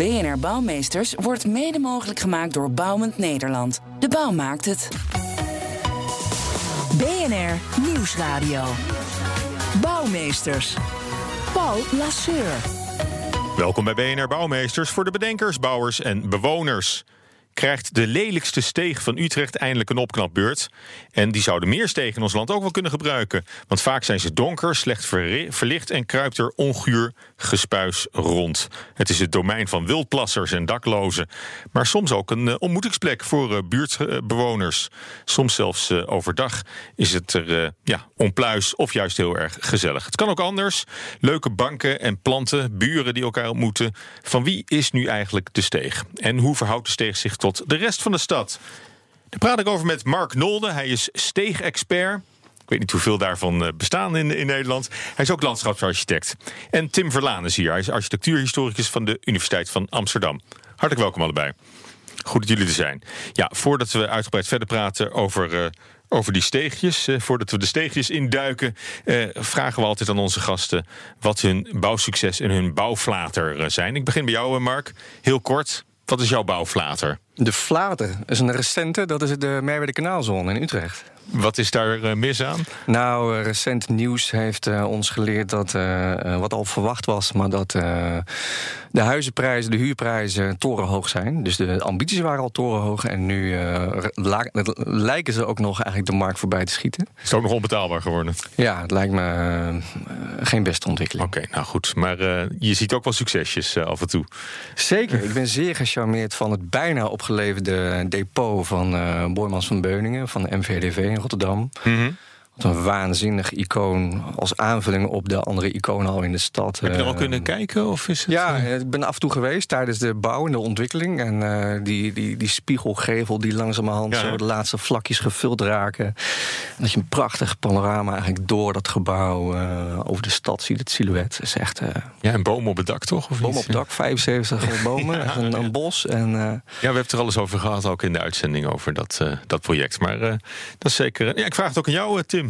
BNR Bouwmeesters wordt mede mogelijk gemaakt door Bouwend Nederland. De bouw maakt het. BNR Nieuwsradio. Bouwmeesters. Paul Lasseur. Welkom bij BNR Bouwmeesters voor de bedenkers, bouwers en bewoners. Krijgt de lelijkste steeg van Utrecht eindelijk een opknapbeurt? En die zouden meer stegen in ons land ook wel kunnen gebruiken. Want vaak zijn ze donker, slecht verlicht en kruipt er onguur gespuis rond. Het is het domein van wildplassers en daklozen. Maar soms ook een uh, ontmoetingsplek voor uh, buurtbewoners. Soms zelfs uh, overdag is het er ja, onpluis of juist heel erg gezellig. Het kan ook anders. Leuke banken en planten, buren die elkaar ontmoeten. Van wie is nu eigenlijk de steeg? En hoe verhoudt de steeg zich tot de rest van de stad? Daar praat ik over met Mark Nolde. Hij is steegexpert. Ik weet niet hoeveel daarvan bestaan in, in Nederland. Hij is ook landschapsarchitect. En Tim Verlaan is hier. Hij is architectuurhistoricus van de Universiteit van Amsterdam. Hartelijk welkom allebei. Goed dat jullie er zijn. Ja, voordat we uitgebreid verder praten over, uh, over die steegjes, uh, voordat we de steegjes induiken, vragen we altijd aan onze gasten wat hun bouwsucces en hun bouwflater zijn. Ik begin bij jou, Mark. Heel kort, wat is jouw bouwflater? De Flater is een recente, dat is de Merwede Kanaalzone in Utrecht. Wat is daar uh, mis aan? Nou, uh, recent nieuws heeft uh, ons geleerd dat, wat al verwacht was, maar dat de huizenprijzen, de huurprijzen torenhoog zijn. Dus de ambities waren al torenhoog en nu lijken ze ook nog eigenlijk de markt voorbij te schieten. Is het ook nog onbetaalbaar geworden? Ja, het lijkt me geen beste ontwikkeling. Oké, okay, nou goed. Maar je ziet ook wel succesjes af en toe. Zeker. Ik ben zeer gecharmeerd van het bijna opgeleverde depot van Boymans van Beuningen, van de MVDV in Rotterdam. Mm -hmm. Een waanzinnig icoon als aanvulling op de andere iconen al in de stad. Heb je er al kunnen kijken? Of is het, ja, ik ben af en toe geweest tijdens de bouw en de ontwikkeling. En uh, die, die, die spiegelgevel die langzamerhand ja, zo de laatste vlakjes gevuld raken. En dat je een prachtig panorama eigenlijk door dat gebouw uh, over de stad ziet. Het silhouet is echt... Uh, ja, een boom op het dak toch? Of boom op het dak, 75 bomen, ja, een, een, bos. En, ja, we hebben het er alles over gehad, ook in de uitzending over dat, dat project. Maar dat is zeker... Ja, ik vraag het ook aan jou, Tim.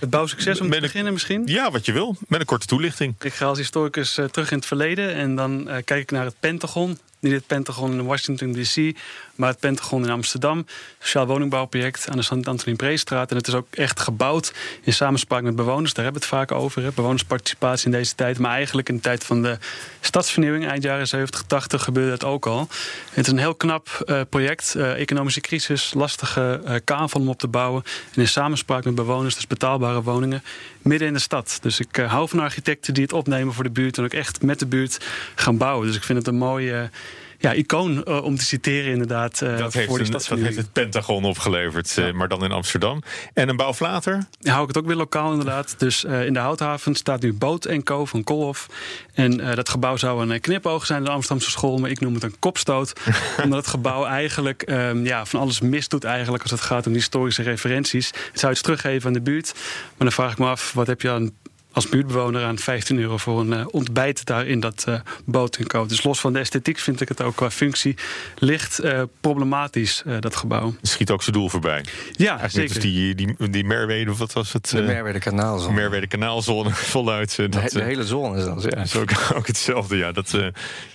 Het bouwsucces om te beginnen misschien? Ja, wat je wil. Met een korte toelichting. Ik ga als historicus uh, terug in het verleden en dan uh, kijk ik naar het Pentagon. Niet het Pentagon in Washington D.C., maar het Pentagon in Amsterdam. Sociaal woningbouwproject aan de St. Antonie Breestraat. En het is ook echt gebouwd in samenspraak met bewoners. Daar hebben we het vaak over. Hè. Bewonersparticipatie in deze tijd. Maar eigenlijk in de tijd van de stadsvernieuwing, eind jaren 70, 80, gebeurde het ook al. Het is een heel knap uh, project. Uh, economische crisis, lastige uh, kavel om op te bouwen. En in samenspraak met bewoners, dus betaalbare woningen, midden in de stad. Dus ik hou van architecten die het opnemen voor de buurt en ook echt met de buurt gaan bouwen. Dus ik vind het een mooie ja, icoon uh, om te citeren inderdaad. Uh, dat, heeft voor een, dat heeft het Pentagon opgeleverd, ja. uh, maar dan in Amsterdam. En een bouwflater? Ja, hou ik het ook weer lokaal inderdaad. Dus in de Houthaven staat nu Boot Co van Kolhof. En dat gebouw zou een knipoog zijn in de Amsterdamse school, maar ik noem het een kopstoot. omdat het gebouw eigenlijk um, ja, van alles misdoet eigenlijk als het gaat om historische referenties. Het zou iets teruggeven aan de buurt. Maar dan vraag ik me af, wat heb je aan als buurtbewoner aan 15 euro voor een uh, ontbijt daar in dat uh, boot Dus los van de esthetiek vind ik het ook qua functie licht uh, problematisch, dat gebouw. Het schiet ook zijn doel voorbij. Ja, Eigenlijk zeker. Dus die, die, die Merwede, wat was het? De Merwede kanaalzone. Merwede kanaalzone voluit. De, dat, de, hele zone is dat, ja. is ook, ook hetzelfde, ja. Dat,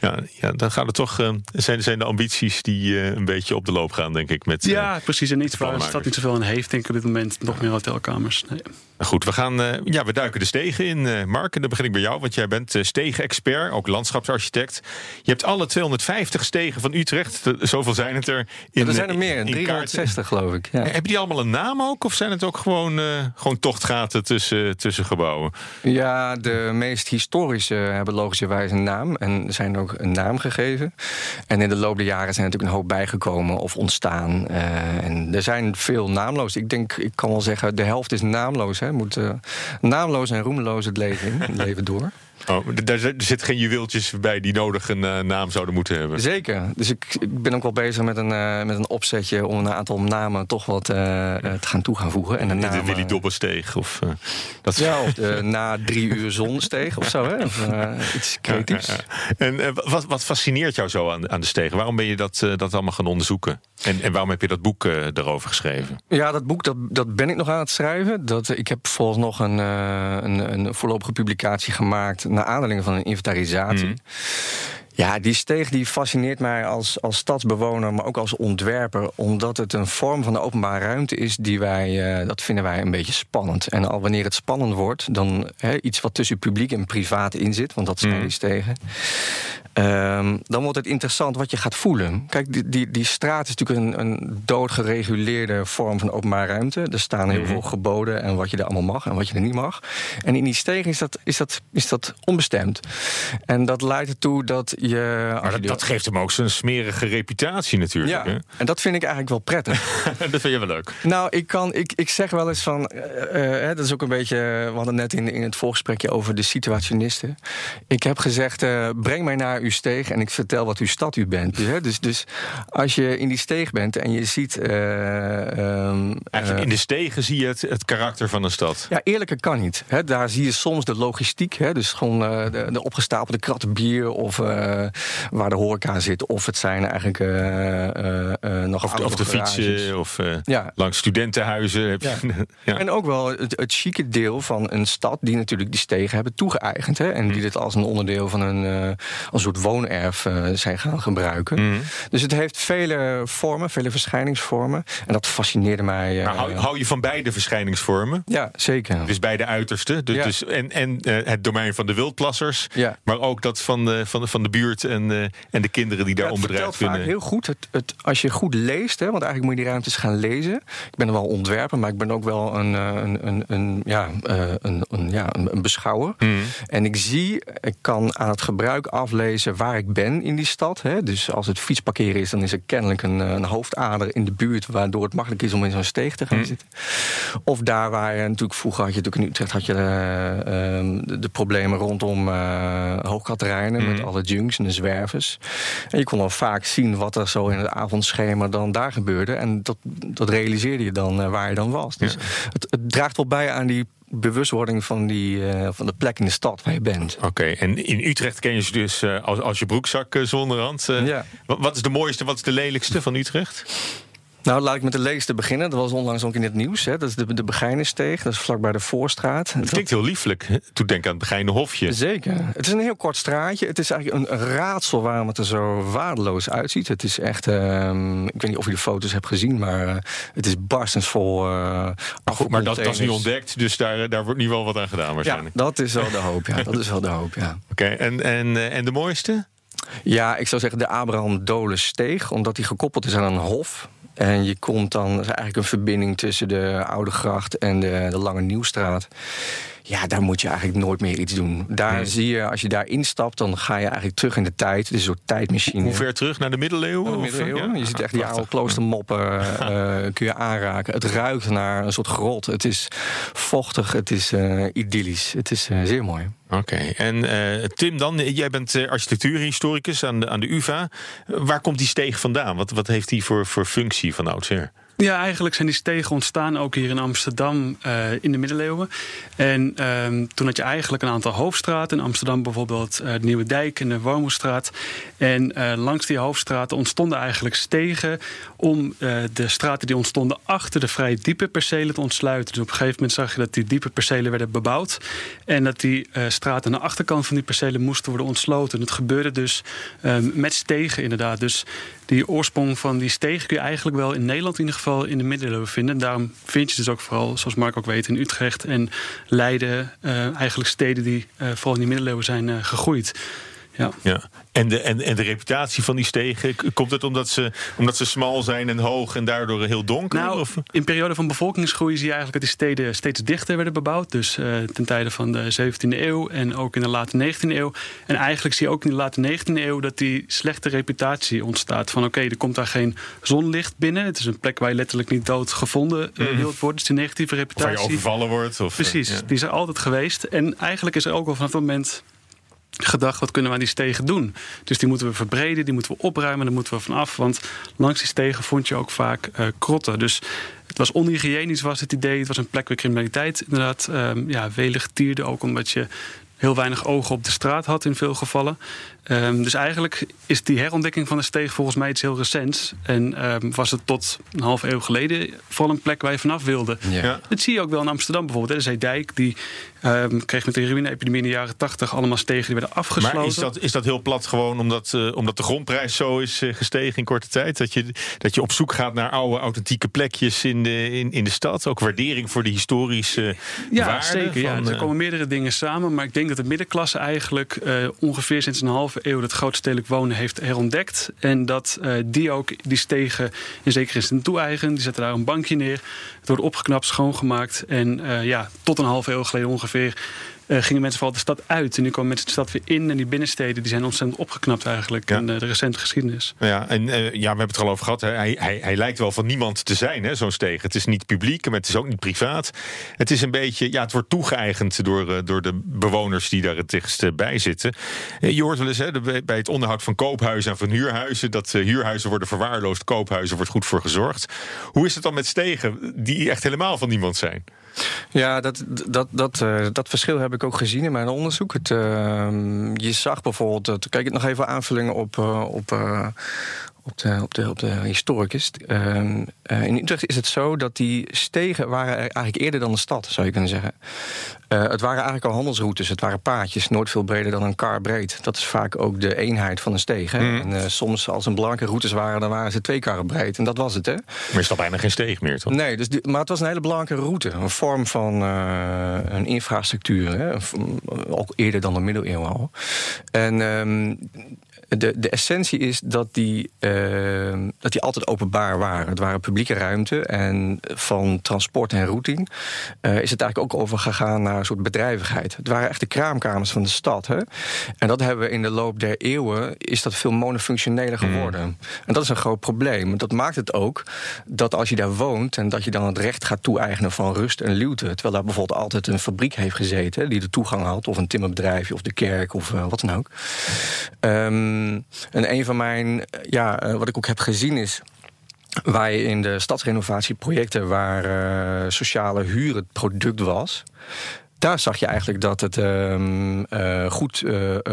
ja, ja. Dan gaat het toch, zijn, zijn de ambities die een beetje op de loop gaan, denk ik. Met, ja, precies. En iets waar de stad niet zoveel aan heeft, denk ik op dit moment. Nog meer hotelkamers. Nee. Goed, we, gaan, uh, ja, we duiken de stegen in, uh, Mark. En dan begin ik bij jou, want jij bent uh, stegenexpert, ook landschapsarchitect. Je hebt alle 250 stegen van Utrecht, zoveel zijn het er. In, er zijn er meer, 360 geloof ik. Ja. Hebben die allemaal een naam ook? Of zijn het ook gewoon, gewoon tochtgaten tussen, tussen gebouwen? Ja, de meest historische hebben logischerwijs een naam. En zijn ook een naam gegeven. En in de loop der jaren zijn natuurlijk een hoop bijgekomen of ontstaan. en er zijn veel naamloos. Ik denk, ik kan wel zeggen, de helft is naamloos. Hè moet uh, naamloos en roemeloos het leven het leven door. Oh, daar zit geen juweeltjes bij die nodig een uh, naam zouden moeten hebben. Zeker. Dus ik, ik ben ook wel bezig met een, uh, met een opzetje om een aantal namen toch wat uh, te gaan toe gaan voegen. En de, naam, de Willy Dobbelsteeg of dat Ja, of de na drie uur zonsteeg of zo, hè? Of iets. Ja, ja, en wat, wat fascineert jou zo aan, aan de stegen? Waarom ben je dat, dat allemaal gaan onderzoeken? En, en waarom heb je dat boek erover geschreven? Ja, dat boek dat, dat ben ik nog aan het schrijven. Dat, ik heb volgens nog een, een, een voorlopige publicatie gemaakt naar aanleiding van een inventarisatie. Mhm. Ja, die steeg die fascineert mij als, als stadsbewoner, maar ook als ontwerper, omdat het een vorm van de openbare ruimte is die wij, uh, dat vinden wij een beetje spannend. En al wanneer het spannend wordt, dan iets wat tussen publiek en privaat in zit, want dat zijn mm. die stegen, um, dan wordt het interessant wat je gaat voelen. Kijk, die, die, die straat is natuurlijk een, een doodgereguleerde vorm van openbare ruimte. Er staan heel mhm. veel geboden en wat je er allemaal mag en wat je er niet mag. En in die stegen is dat, is dat, is dat onbestemd. En dat leidt ertoe dat je. Maar dat, dat, geeft hem ook zijn smerige reputatie natuurlijk. Ja, en dat vind ik eigenlijk wel prettig. dat vind je wel leuk. Nou, ik, kan, ik, ik zeg wel eens van. Uh, dat is ook een beetje. We hadden net in, in het voorgesprekje over de situationisten. Ik heb gezegd: uh, breng mij naar uw steeg en ik vertel wat uw stad u bent. Dus, hè, dus, dus als je in die steeg bent en je ziet. Um, Eigenlijk in de stegen zie je het, het karakter van een stad. Ja, eerlijker kan niet. Hè. Daar zie je soms de logistiek. Hè, dus gewoon de, de opgestapelde kratten bier of waar de horeca zit. Of het zijn eigenlijk nog Of, of de fietsen of ja. langs studentenhuizen. Heb je, ja. En ook wel het, het chique deel van een stad die natuurlijk die stegen hebben toegeëigend. Hè, en die mm. dit als een onderdeel van een, een soort woonerf zijn gaan gebruiken. Mm. Dus het heeft vele vormen, vele verschijningsvormen. En dat fascineerde mij. Maar hou, hou, je van beide verschijningsvormen? Ja, zeker. Dus beide uitersten. Dus, dus en en het domein van de wildplassers. Maar ook dat van de, van de, van de buurt en, uh, en de kinderen die daar ja, onbedreigd kunnen. heel goed. Het, het, als je goed leest, hè, want eigenlijk moet je die ruimtes gaan lezen. Ik ben er wel ontwerper, maar ik ben ook wel een, eh, een, een, een ja, uh, een, een, ja, een, beschouwer. Mm. En ik zie, ik kan aan het gebruik aflezen waar ik ben in die stad. Hè. Dus als het fietsparkeren is, dan is er kennelijk een, een hoofdader in de buurt... waardoor het makkelijk is om in zo'n steeg te gaan mm. zitten. Of daar waar je natuurlijk vroeger had je natuurlijk in Utrecht had je de, de, problemen rondom uh, Hoogkaterijnen... met mm. alle junks en de zwervers. En je kon dan vaak zien wat er zo in het avondschema dan daar gebeurde. En dat, dat realiseerde je dan uh, waar je dan was. Dus het, het draagt wel bij aan die bewustwording van, die, uh, van de plek in de stad waar je bent. Oké, en in Utrecht ken je ze dus uh, als, als je broekzak uh, zonder hand. Ja. Wat is de mooiste, wat is de lelijkste van Utrecht? Nou, laat ik met de leegste beginnen. Dat was onlangs ook in het nieuws. Hè. Dat is de, de Begijnensteeg. Dat is vlakbij de Voorstraat. Het klinkt heel lieflijk. Toen denk aan het Begijnenhofje. Zeker. Het is een heel kort straatje. Het is eigenlijk een raadsel waarom het er zo waardeloos uitziet. Het is echt... Uh, ik weet niet of je de foto's hebt gezien, maar uh, het is barstensvol uh, Goed, maar dat, dat, is niet ontdekt, dus daar, daar wordt nu wel wat aan gedaan waarschijnlijk. Ja, dat is wel de hoop. Ja, dat is wel de hoop, ja. Oké, en, en, en de mooiste? Ja, ik zou zeggen de Abraham Dolen Steeg, omdat die gekoppeld is aan een hof. En je komt dan, is eigenlijk een verbinding tussen de Oude Gracht en de, de Lange Nieuwstraat. Ja, daar moet je eigenlijk nooit meer iets doen. Daar zie je, als je daar instapt, dan ga je eigenlijk terug in de tijd. Het is een soort tijdmachine. Hoe ver terug? Naar de middeleeuwen? de middeleeuwen. Je ziet echt die oude kloostermoppen uh, kun je aanraken. Het ruikt naar een soort grot. Het is vochtig, het is uh, idyllisch. Het is uh, zeer mooi. Oké, en Tim dan, jij bent architectuurhistoricus aan de, aan de UvA. Waar komt die steeg vandaan? Wat, wat heeft die voor, voor functie van oudsher? Ja, eigenlijk zijn die stegen ontstaan ook hier in Amsterdam uh, in de middeleeuwen. En um, toen had je eigenlijk een aantal hoofdstraten. In Amsterdam bijvoorbeeld uh, de Nieuwe Dijk en de Wormoestraat. En uh, langs die hoofdstraten ontstonden eigenlijk stegen om de straten die ontstonden achter de vrij diepe percelen te ontsluiten. Dus op een gegeven moment zag je dat die diepe percelen werden bebouwd. En dat die straten aan de achterkant van die percelen moesten worden ontsloten. En dat gebeurde dus um, met stegen inderdaad. Dus die oorsprong van die steeg kun je eigenlijk wel in Nederland in ieder geval in de middeleeuwen vinden. En daarom vind je dus ook vooral, zoals Mark ook weet, in Utrecht en Leiden, uh, eigenlijk steden die uh, vooral in die middeleeuwen zijn uh, gegroeid. Ja. ja. En, de, en, en de reputatie van die stegen, komt het omdat ze, omdat ze smal zijn en hoog en daardoor heel donker? Nou, of? in periode van bevolkingsgroei zie je eigenlijk dat die steden steeds dichter werden bebouwd. Dus uh, ten tijde van de 17e eeuw en ook in de late 19e eeuw. En eigenlijk zie je ook in de late 19e eeuw dat die slechte reputatie ontstaat. Van oké, er komt daar geen zonlicht binnen. Het is een plek waar je letterlijk niet dood gevonden uh, mm. wilt worden. Dus die negatieve reputatie. Of waar je overvallen wordt. Of, Precies, die is er altijd geweest. En eigenlijk is er ook al vanaf het moment gedacht, wat kunnen we aan die stegen doen? Dus die moeten we verbreden, die moeten we opruimen, daar moeten we vanaf. Want langs die stegen vond je ook vaak uh, krotten. Dus het was onhygiënisch, was het idee. Het was een plek waar criminaliteit inderdaad um, ja, welig tierde. Ook omdat je heel weinig ogen op de straat had in veel gevallen. Um, dus eigenlijk is die herontdekking van de steeg volgens mij iets heel recents. En um, was het tot een half eeuw geleden vooral een plek waar je vanaf wilde. Ja. Dat zie je ook wel in Amsterdam bijvoorbeeld. De Zeedijk die um, kreeg met de heroïne-epidemie in de jaren tachtig allemaal stegen die werden afgesloten. Maar is dat, is dat heel plat gewoon omdat, uh, omdat de grondprijs zo is uh, gestegen in korte tijd? Dat je, dat je op zoek gaat naar oude authentieke plekjes in de, in, in de stad? Ook waardering voor de historische ja, waarde? Zeker, van, ja, er uh, komen meerdere dingen samen. Maar ik denk dat de middenklasse eigenlijk ongeveer sinds een halve eeuw het grootstedelijk wonen heeft herontdekt. En dat uh, die ook die stegen in zekere zin toe-eigen. Die zetten daar een bankje neer. Het wordt opgeknapt, schoongemaakt. En uh, ja, tot een halve eeuw geleden ongeveer gingen mensen vooral de stad uit. En nu komen mensen de stad weer in. En die binnensteden die zijn ontzettend opgeknapt eigenlijk ja. in uh, de recente geschiedenis. Ja, en uh, ja, we hebben het er al over gehad. Hè. Hij, hij, hij lijkt wel van niemand te zijn, zo'n steeg. Het is niet publiek, maar het is ook niet privaat. Het is een beetje, ja, het wordt toegeëigend door, door de bewoners die daar het dichtst bij zitten. Je hoort wel eens hè, bij het onderhoud van koophuizen en van huurhuizen... dat huurhuizen worden verwaarloosd, koophuizen wordt goed voor gezorgd. Hoe is het dan met stegen die echt helemaal van niemand zijn? Ja, dat, dat, dat, uh, dat verschil heb ik ook gezien in mijn onderzoek. Het, uh, je zag bijvoorbeeld, dat, kijk ik nog even aanvullingen op, uh, op, op de, op de, op de historicus. Uh, uh, in Utrecht is het zo dat die stegen waren eigenlijk eerder dan de stad, zou je kunnen zeggen. Uh, het waren eigenlijk al handelsroutes, het waren paadjes, nooit veel breder dan een kar breed. Dat is vaak ook de eenheid van een steeg. Hè? Mm. En uh, soms als een blanke routes waren, dan waren ze twee karren breed. En dat was het, hè? Maar is dat bijna geen steeg meer, toch? Nee, dus die, maar het was een hele belangrijke route. Een vorm van een infrastructuur. Hè? Ook eerder dan de middeleeuwen al. En um, de, de essentie is dat die, uh, dat die altijd openbaar waren. Het waren publieke ruimte. En van transport en routing uh, is het eigenlijk ook overgegaan naar een soort bedrijvigheid. Het waren echt de kraamkamers van de stad. Hè? En dat hebben we in de loop der eeuwen... is dat veel monofunctioneler geworden. Mm. En dat is een groot probleem. Dat maakt het ook dat als je daar woont... en dat je dan het recht gaat toe-eigenen van rust en luwte... terwijl daar bijvoorbeeld altijd een fabriek heeft gezeten... die de toegang had, of een timmerbedrijfje, of de kerk, of uh, wat dan ook... Um, en een van mijn, ja, uh, wat ik ook heb gezien is. Je in de stadsrenovatieprojecten waar uh, sociale huur het product was. Daar zag je eigenlijk dat het um, uh, goed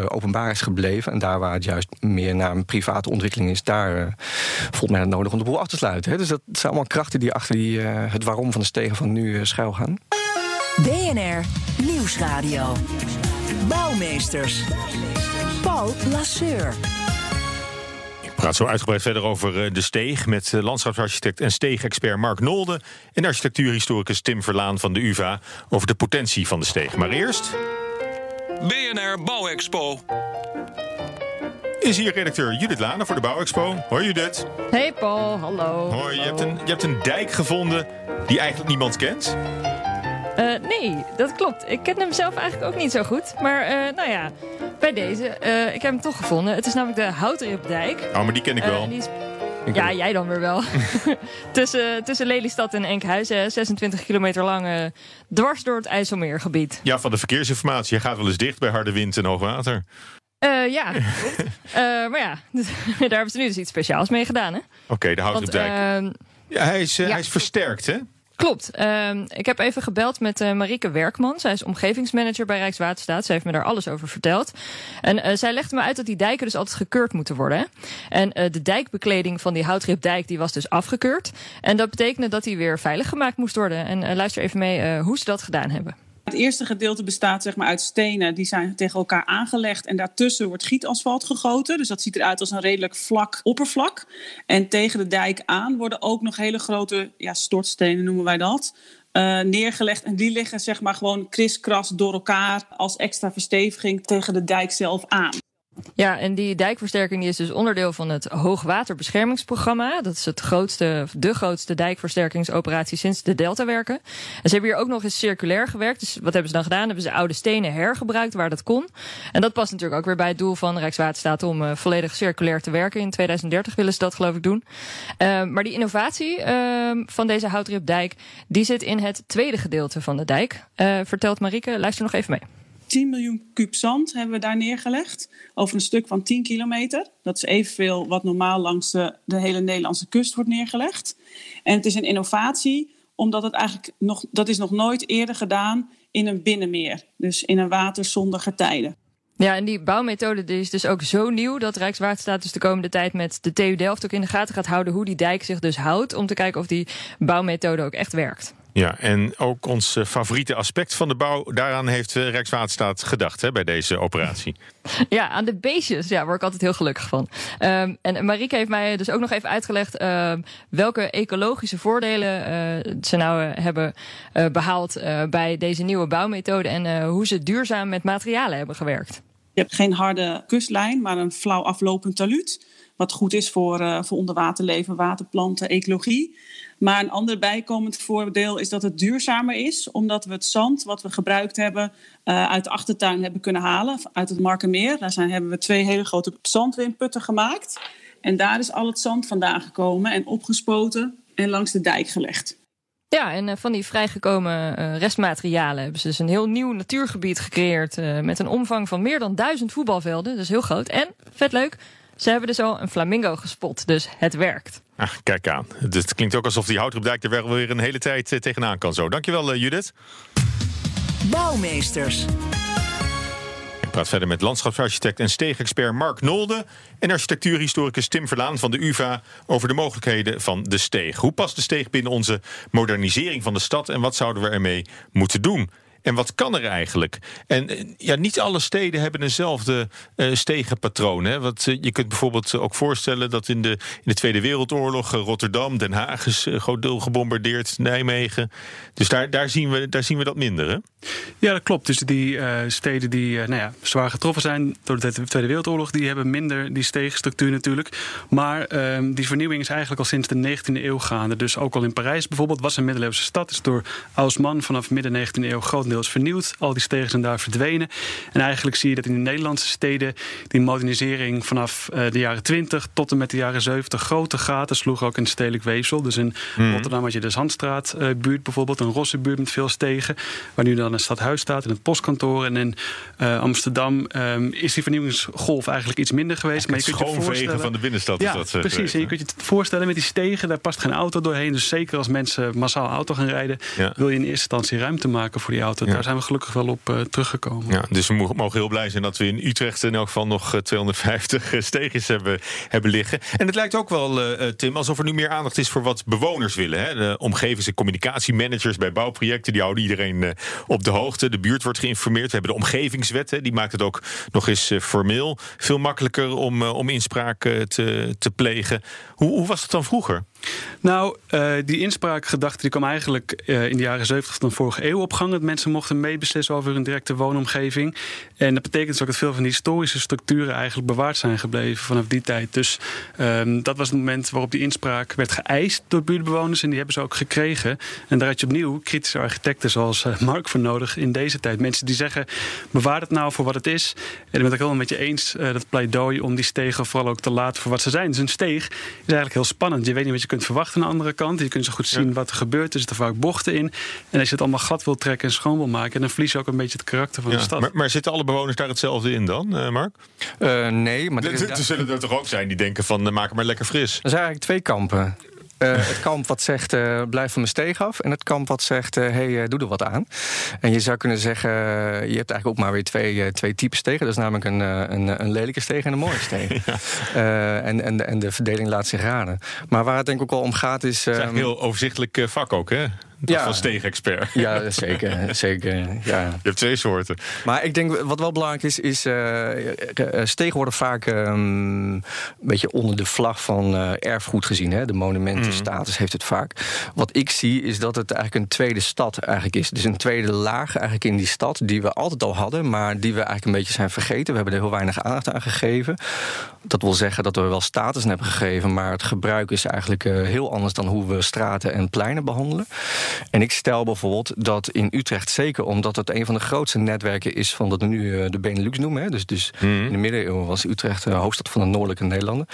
openbaar is gebleven. En daar waar het juist meer naar een private ontwikkeling is, daar voelt men het nodig om de boel af te sluiten. Hè? Dus dat zijn allemaal krachten die achter die, het waarom van de stegen van nu schuil gaan. BNR Nieuwsradio. Bouwmeesters. Paul Lasseur. Ik praat zo uitgebreid verder over de steeg met landschapsarchitect en steegexpert Mark Nolde en architectuurhistoricus Tim Verlaan van de UVA over de potentie van de steeg. Maar eerst. BNR Bouwexpo. Is hier redacteur Judith Lane voor de Bouwexpo. Hoi Judith. Hey Paul, hallo. Hoi, je hebt, een, je hebt een dijk gevonden die eigenlijk niemand kent. Uh, nee, dat klopt. Ik ken hem zelf eigenlijk ook niet zo goed. Maar uh, nou ja, bij deze. Uh, ik heb hem toch gevonden. Het is namelijk de Houtripdijk. Oh, maar die ken ik wel. Die is... Ja, jij dan weer wel. tussen, tussen Lelystad en Enkhuizen, 26 kilometer lang, dwars door het IJsselmeergebied. Ja, van de verkeersinformatie. Je gaat wel eens dicht bij harde wind en hoogwater. Uh, ja, klopt. uh, maar ja, daar hebben ze nu dus iets speciaals mee gedaan, hè? Oké, okay, de Houtripdijk. Uh, ja, hij is, ja. hij is versterkt, hè? Klopt. Uh, ik heb even gebeld met uh, Marieke Werkman. Zij is omgevingsmanager bij Rijkswaterstaat. Ze heeft me daar alles over verteld. En uh, zij legde me uit dat die dijken dus altijd gekeurd moeten worden. Hè? En de dijkbekleding van die houtripdijk die was dus afgekeurd. En dat betekende dat die weer veilig gemaakt moest worden. En luister even mee hoe ze dat gedaan hebben. Het eerste gedeelte bestaat zeg maar, uit stenen die zijn tegen elkaar aangelegd. En daartussen wordt gietasfalt gegoten. Dus dat ziet eruit als een redelijk vlak oppervlak. En tegen de dijk aan worden ook nog hele grote ja, stortstenen, noemen wij dat. Uh, neergelegd. En die liggen zeg maar gewoon kriskras door elkaar als extra versteviging tegen de dijk zelf aan. Ja, en die dijkversterking is dus onderdeel van het Hoogwaterbeschermingsprogramma. Dat is het grootste, de grootste dijkversterkingsoperatie sinds de Delta werken. En ze hebben hier ook nog eens circulair gewerkt. Dus wat hebben ze dan gedaan? Hebben ze oude stenen hergebruikt waar dat kon. En dat past natuurlijk ook weer bij het doel van Rijkswaterstaat om uh, volledig circulair te werken. In 2030 willen ze dat geloof ik doen. Uh, maar die innovatie uh, van deze houtripdijk, die zit in het tweede gedeelte van de dijk. vertelt Marieke, luister nog even mee. 10 miljoen kuub zand hebben we daar neergelegd. Over een stuk van 10 kilometer. Dat is evenveel wat normaal langs de, hele Nederlandse kust wordt neergelegd. En het is een innovatie, omdat het eigenlijk nog, dat is nog nooit eerder gedaan in een binnenmeer. Dus in een water zonder getijden. Ja, en die bouwmethode die is dus ook zo nieuw dat Rijkswaterstaat dus de komende tijd met de TU Delft ook in de gaten gaat houden hoe die dijk zich dus houdt. Om te kijken of die bouwmethode ook echt werkt. Ja, en ook ons eh, favoriete aspect van de bouw, daaraan heeft eh, Rijkswaterstaat gedacht hè, bij deze operatie. Ja, aan de beestjes, ja, word ik altijd heel gelukkig van. Um, en Marieke heeft mij dus ook nog even uitgelegd uh, welke ecologische voordelen uh, ze nou hebben behaald bij deze nieuwe bouwmethode en hoe ze duurzaam met materialen hebben gewerkt. Je hebt geen harde kustlijn, maar een flauw aflopend taluut. Wat goed is voor, uh, voor onderwaterleven, waterplanten, ecologie. Maar een ander bijkomend voordeel is dat het duurzamer is. Omdat we het zand wat we gebruikt hebben uh, uit de achtertuin hebben kunnen halen. Uit het Markermeer. Daar zijn, hebben we twee hele grote zandwindputten gemaakt. En daar is al het zand vandaan gekomen en opgespoten en langs de dijk gelegd. Ja, en van die vrijgekomen restmaterialen hebben ze dus een heel nieuw natuurgebied gecreëerd. Met een omvang van meer dan duizend voetbalvelden. Dus heel groot. En, vet leuk, ze hebben dus al een flamingo gespot. Dus het werkt. Ah, kijk aan. Het klinkt ook alsof die houtdijk er wel weer een hele tijd uh, tegenaan kan zo. Dankjewel, Judith. Bouwmeesters. Ik praat verder met landschapsarchitect en steegexpert Mark Nolde en architectuurhistoricus Tim Verlaan van de UvA over de mogelijkheden van de steeg. Hoe past de steeg binnen onze modernisering van de stad en wat zouden we ermee moeten doen? En wat kan er eigenlijk? En ja, niet alle steden hebben eenzelfde uh, stegenpatroon. Hè? Want uh, je kunt bijvoorbeeld ook voorstellen dat in de, in de Tweede Wereldoorlog Rotterdam, Den Haag is groot deel gebombardeerd, Nijmegen. Dus daar, daar, zien, we, daar zien we dat minder. Hè? Ja, dat klopt. Dus die steden die nou ja, zwaar getroffen zijn door de Tweede Wereldoorlog, die hebben minder die stegenstructuur natuurlijk. Maar ehm, die vernieuwing is eigenlijk al sinds de 19e eeuw gaande. Dus ook al in Parijs bijvoorbeeld was een middeleeuwse stad. Is door Haussmann vanaf midden 19e eeuw groot grotendeels vernieuwd. Al die stegen zijn daar verdwenen. En eigenlijk zie je dat in de Nederlandse steden die modernisering vanaf uh, de jaren 20 tot en met de jaren 70 grote gaten sloeg ook in het stedelijk weefsel. Dus in mm. Rotterdam had je de Zandstraatbuurt uh, bijvoorbeeld, een rosse buurt met veel stegen, waar nu dan een stadhuis staat en het postkantoor. En in uh, Amsterdam um, is die vernieuwingsgolf eigenlijk iets minder geweest. maar je kunt je voorstellen van de binnenstad. Ja, is dat, precies. En je kunt je het voorstellen met die stegen, daar past geen auto doorheen. Dus zeker als mensen massaal auto gaan rijden, ja. wil je in eerste instantie ruimte maken voor die auto. Ja. Daar zijn we gelukkig wel op uh, teruggekomen. Ja, dus we mogen heel blij zijn dat we in Utrecht in elk geval nog 250 steegjes hebben, hebben liggen. En het lijkt ook wel, uh, Tim, alsof er nu meer aandacht is voor wat bewoners willen. Hè? De omgevings- en communicatiemanagers bij bouwprojecten, die houden iedereen uh, op de hoogte. De buurt wordt geïnformeerd. We hebben de omgevingswet, hè, die maakt het ook nog eens formeel veel makkelijker om, om inspraak te, te plegen. Hoe, hoe was het dan vroeger? Nou, uh, die inspraakgedachte die kwam eigenlijk uh, in de jaren 70 van de vorige eeuw op gang. Dat mensen mochten meebeslissen over hun directe woonomgeving. En dat betekent dus ook dat veel van die historische structuren eigenlijk bewaard zijn gebleven vanaf die tijd. Dus um, dat was het moment waarop die inspraak werd geëist door buurtbewoners. En die hebben ze ook gekregen. En daar had je opnieuw kritische architecten zoals uh, Mark voor nodig in deze tijd. Mensen die zeggen, bewaar het nou voor wat het is. En ik ben het ook helemaal met je eens, dat pleidooi om die stegen vooral ook te laten voor wat ze zijn. Dus een steeg is eigenlijk heel spannend. Je weet niet wat je kunt verwachten aan de andere kant. Je kunt zo goed zien ja. wat er gebeurt. Er zitten vaak bochten in. En als je het allemaal glad wil trekken en schoon wil maken... dan verlies je ook een beetje het karakter van ja, de stad. Maar, maar, zitten alle bewoners daar hetzelfde in dan, uh, Mark? Uh, nee. Maar er, er, er zullen er toch ook zijn die denken van... Uh, maak het maar lekker fris. Er zijn eigenlijk twee kampen. Uh, het kamp wat zegt, uh, blijf van mijn steeg af. En het kamp wat zegt, hé, uh, hey, doe er wat aan. En je zou kunnen zeggen, je hebt eigenlijk ook maar weer twee, twee types stegen. Dat is namelijk een, een, een lelijke steeg en een mooie steeg. ja. en, en, en de verdeling laat zich raden. Maar waar het denk ik ook al om gaat is... Het is een heel overzichtelijk vak ook, hè? Dat ja. van steegexpert. Ja, zeker. zeker ja. Je hebt twee soorten. Maar ik denk, wat wel belangrijk is, is uh, stegen worden vaak um, een beetje onder de vlag van uh, erfgoed gezien. Hè? De monumentenstatus mm. heeft het vaak. Wat ik zie, is dat het eigenlijk een tweede stad eigenlijk is. Dus een tweede laag eigenlijk in die stad, die we altijd al hadden, maar die we eigenlijk een beetje zijn vergeten. We hebben er heel weinig aandacht aan gegeven. Dat wil zeggen dat we wel status hebben gegeven, maar het gebruik is eigenlijk uh, heel anders dan hoe we straten en pleinen behandelen. En ik stel bijvoorbeeld dat in Utrecht, zeker omdat het een van de grootste netwerken is van wat we nu eh, de Benelux noemen. Hè, dus, dus Mhm. in de middeleeuwen was Utrecht de hoofdstad van de noordelijke Nederlanden.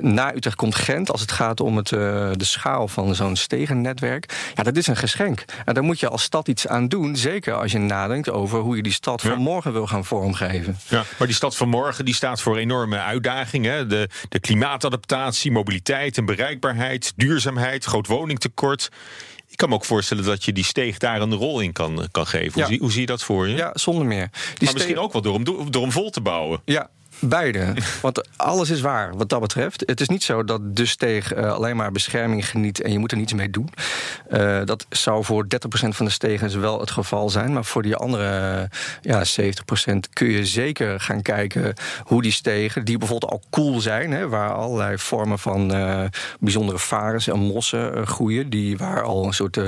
Na Utrecht komt Gent als het gaat om het, eh, de schaal van zo'n stegennetwerk. Ja, dat is een geschenk. En daar moet je als stad iets aan doen. Zeker als je nadenkt over hoe je die stad Ja. van morgen wil gaan vormgeven. Ja, maar die stad van morgen die staat voor enorme uitdagingen. De, de klimaatadaptatie, mobiliteit en bereikbaarheid, duurzaamheid, groot woningtekort. Ik kan me ook voorstellen dat je die steeg daar een rol in kan, kan geven. Ja. Hoe, zie, hoe zie je dat voor je? Ja, zonder meer. Die maar misschien ook wel door hem, door hem vol te bouwen. Ja, beide. Want alles is waar wat dat betreft. Het is niet zo dat de steeg eh, alleen maar bescherming geniet en je moet er niets mee doen. Eh, dat zou voor 30% van de stegen wel het geval zijn. Maar voor die andere eh, ja, 70% kun je zeker gaan kijken hoe die stegen, die bijvoorbeeld al koel zijn, hè, waar allerlei vormen van bijzondere varens en mossen groeien, die waar al een soort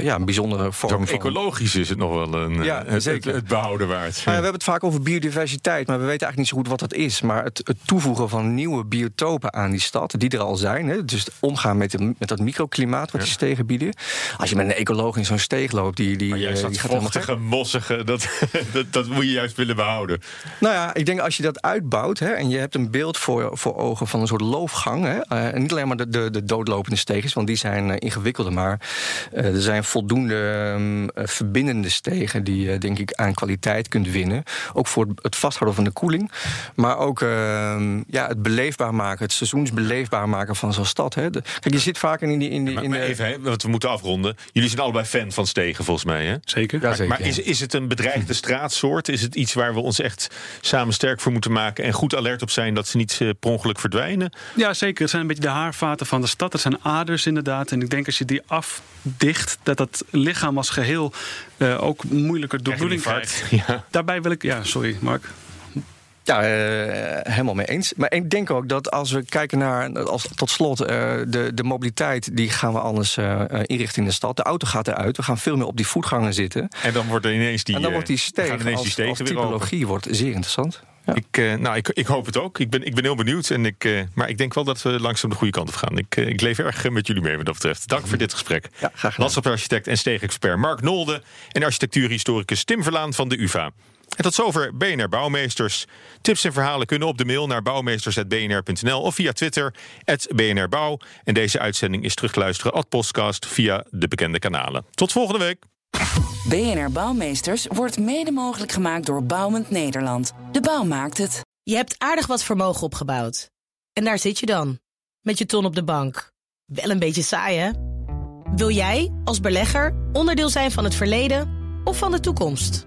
ja, een bijzondere vorm van. ecologisch is het nog wel een, Ja, het, zeker. het, het behouden waard. Ja, we hebben het vaak over biodiversiteit, maar we weten eigenlijk niet zo goed wat dat is. Maar het, het toevoegen van nieuwe biotopen aan die stad, die er al zijn. Hè, dus omgaan met, de- met dat microklimaat wat die stegen bieden. Als je met een ecoloog in zo'n steeg loopt, die, die, maar juist eh, dat die gaat vochtige, mossige, dat, dat, dat moet je juist willen behouden. Nou ja, ik denk als je dat uitbouwt hè, en je hebt een beeld voor, voor ogen van een soort loofgang. Hè, eh, en niet alleen maar de, de, de doodlopende stegens, want die zijn eh, ingewikkelder. Maar er zijn voldoende ehm, eh, verbindende stegen die je denk ik aan kwaliteit kunt winnen. Ook voor het vasthouden van de koeling. Maar ook ehm, ja, het beleefbaar maken, het seizoensbeleefbaar maken van zo'n stad. Hè. De- kijk, je zit vaker in die. In die Maar, in maar even, hè, want we moeten afronden. Jullie zijn allebei fan van stegen, volgens mij. Hè? Zeker. Ja, Maar, zeker. maar is, is het een bedreigde straatsoort? Is het iets waar we ons echt samen sterk voor moeten maken en goed alert op zijn dat ze niet eh, per ongeluk verdwijnen? Ja, zeker. Het zijn een beetje de haarvaten van de stad. Het zijn aders inderdaad. En ik denk als je die afdicht, dat dat lichaam als geheel eh, ook moeilijker doorbloeding Krijg je krijgt. Daarbij wil ik... Ja, sorry Mark. Ja, eh, helemaal mee eens. Maar ik denk ook dat als we kijken naar, als, tot slot, eh, de, de mobiliteit, die gaan we anders eh, inrichten in de stad. De auto gaat eruit. We gaan veel meer op die voetgangen zitten. En dan wordt er ineens die, en dan wordt die steeg ineens die als, stegen typologie wordt zeer interessant. Ja. Ik, nou, ik, ik hoop het ook. Ik ben, ik ben heel benieuwd. En ik, maar ik denk wel dat we langzaam de goede kant op gaan. Ik, ik leef erg met jullie mee wat dat betreft. Dank voor dit gesprek. Ja, graag gedaan. En steegexpert Mark Nolde... en architectuurhistoricus Tim Verlaan van de UvA. En tot zover BNR Bouwmeesters. Tips en verhalen kunnen op de mail naar bouwmeesters.bnr.nl... of via Twitter, BNR Bouw. En deze uitzending is terug te luisteren als podcast... via de bekende kanalen. Tot volgende week. BNR Bouwmeesters wordt mede mogelijk gemaakt door Bouwend Nederland. De bouw maakt het. Je hebt aardig wat vermogen opgebouwd. En daar zit je dan, met je ton op de bank. Wel een beetje saai, hè? Wil jij, als belegger, onderdeel zijn van het verleden of van de toekomst?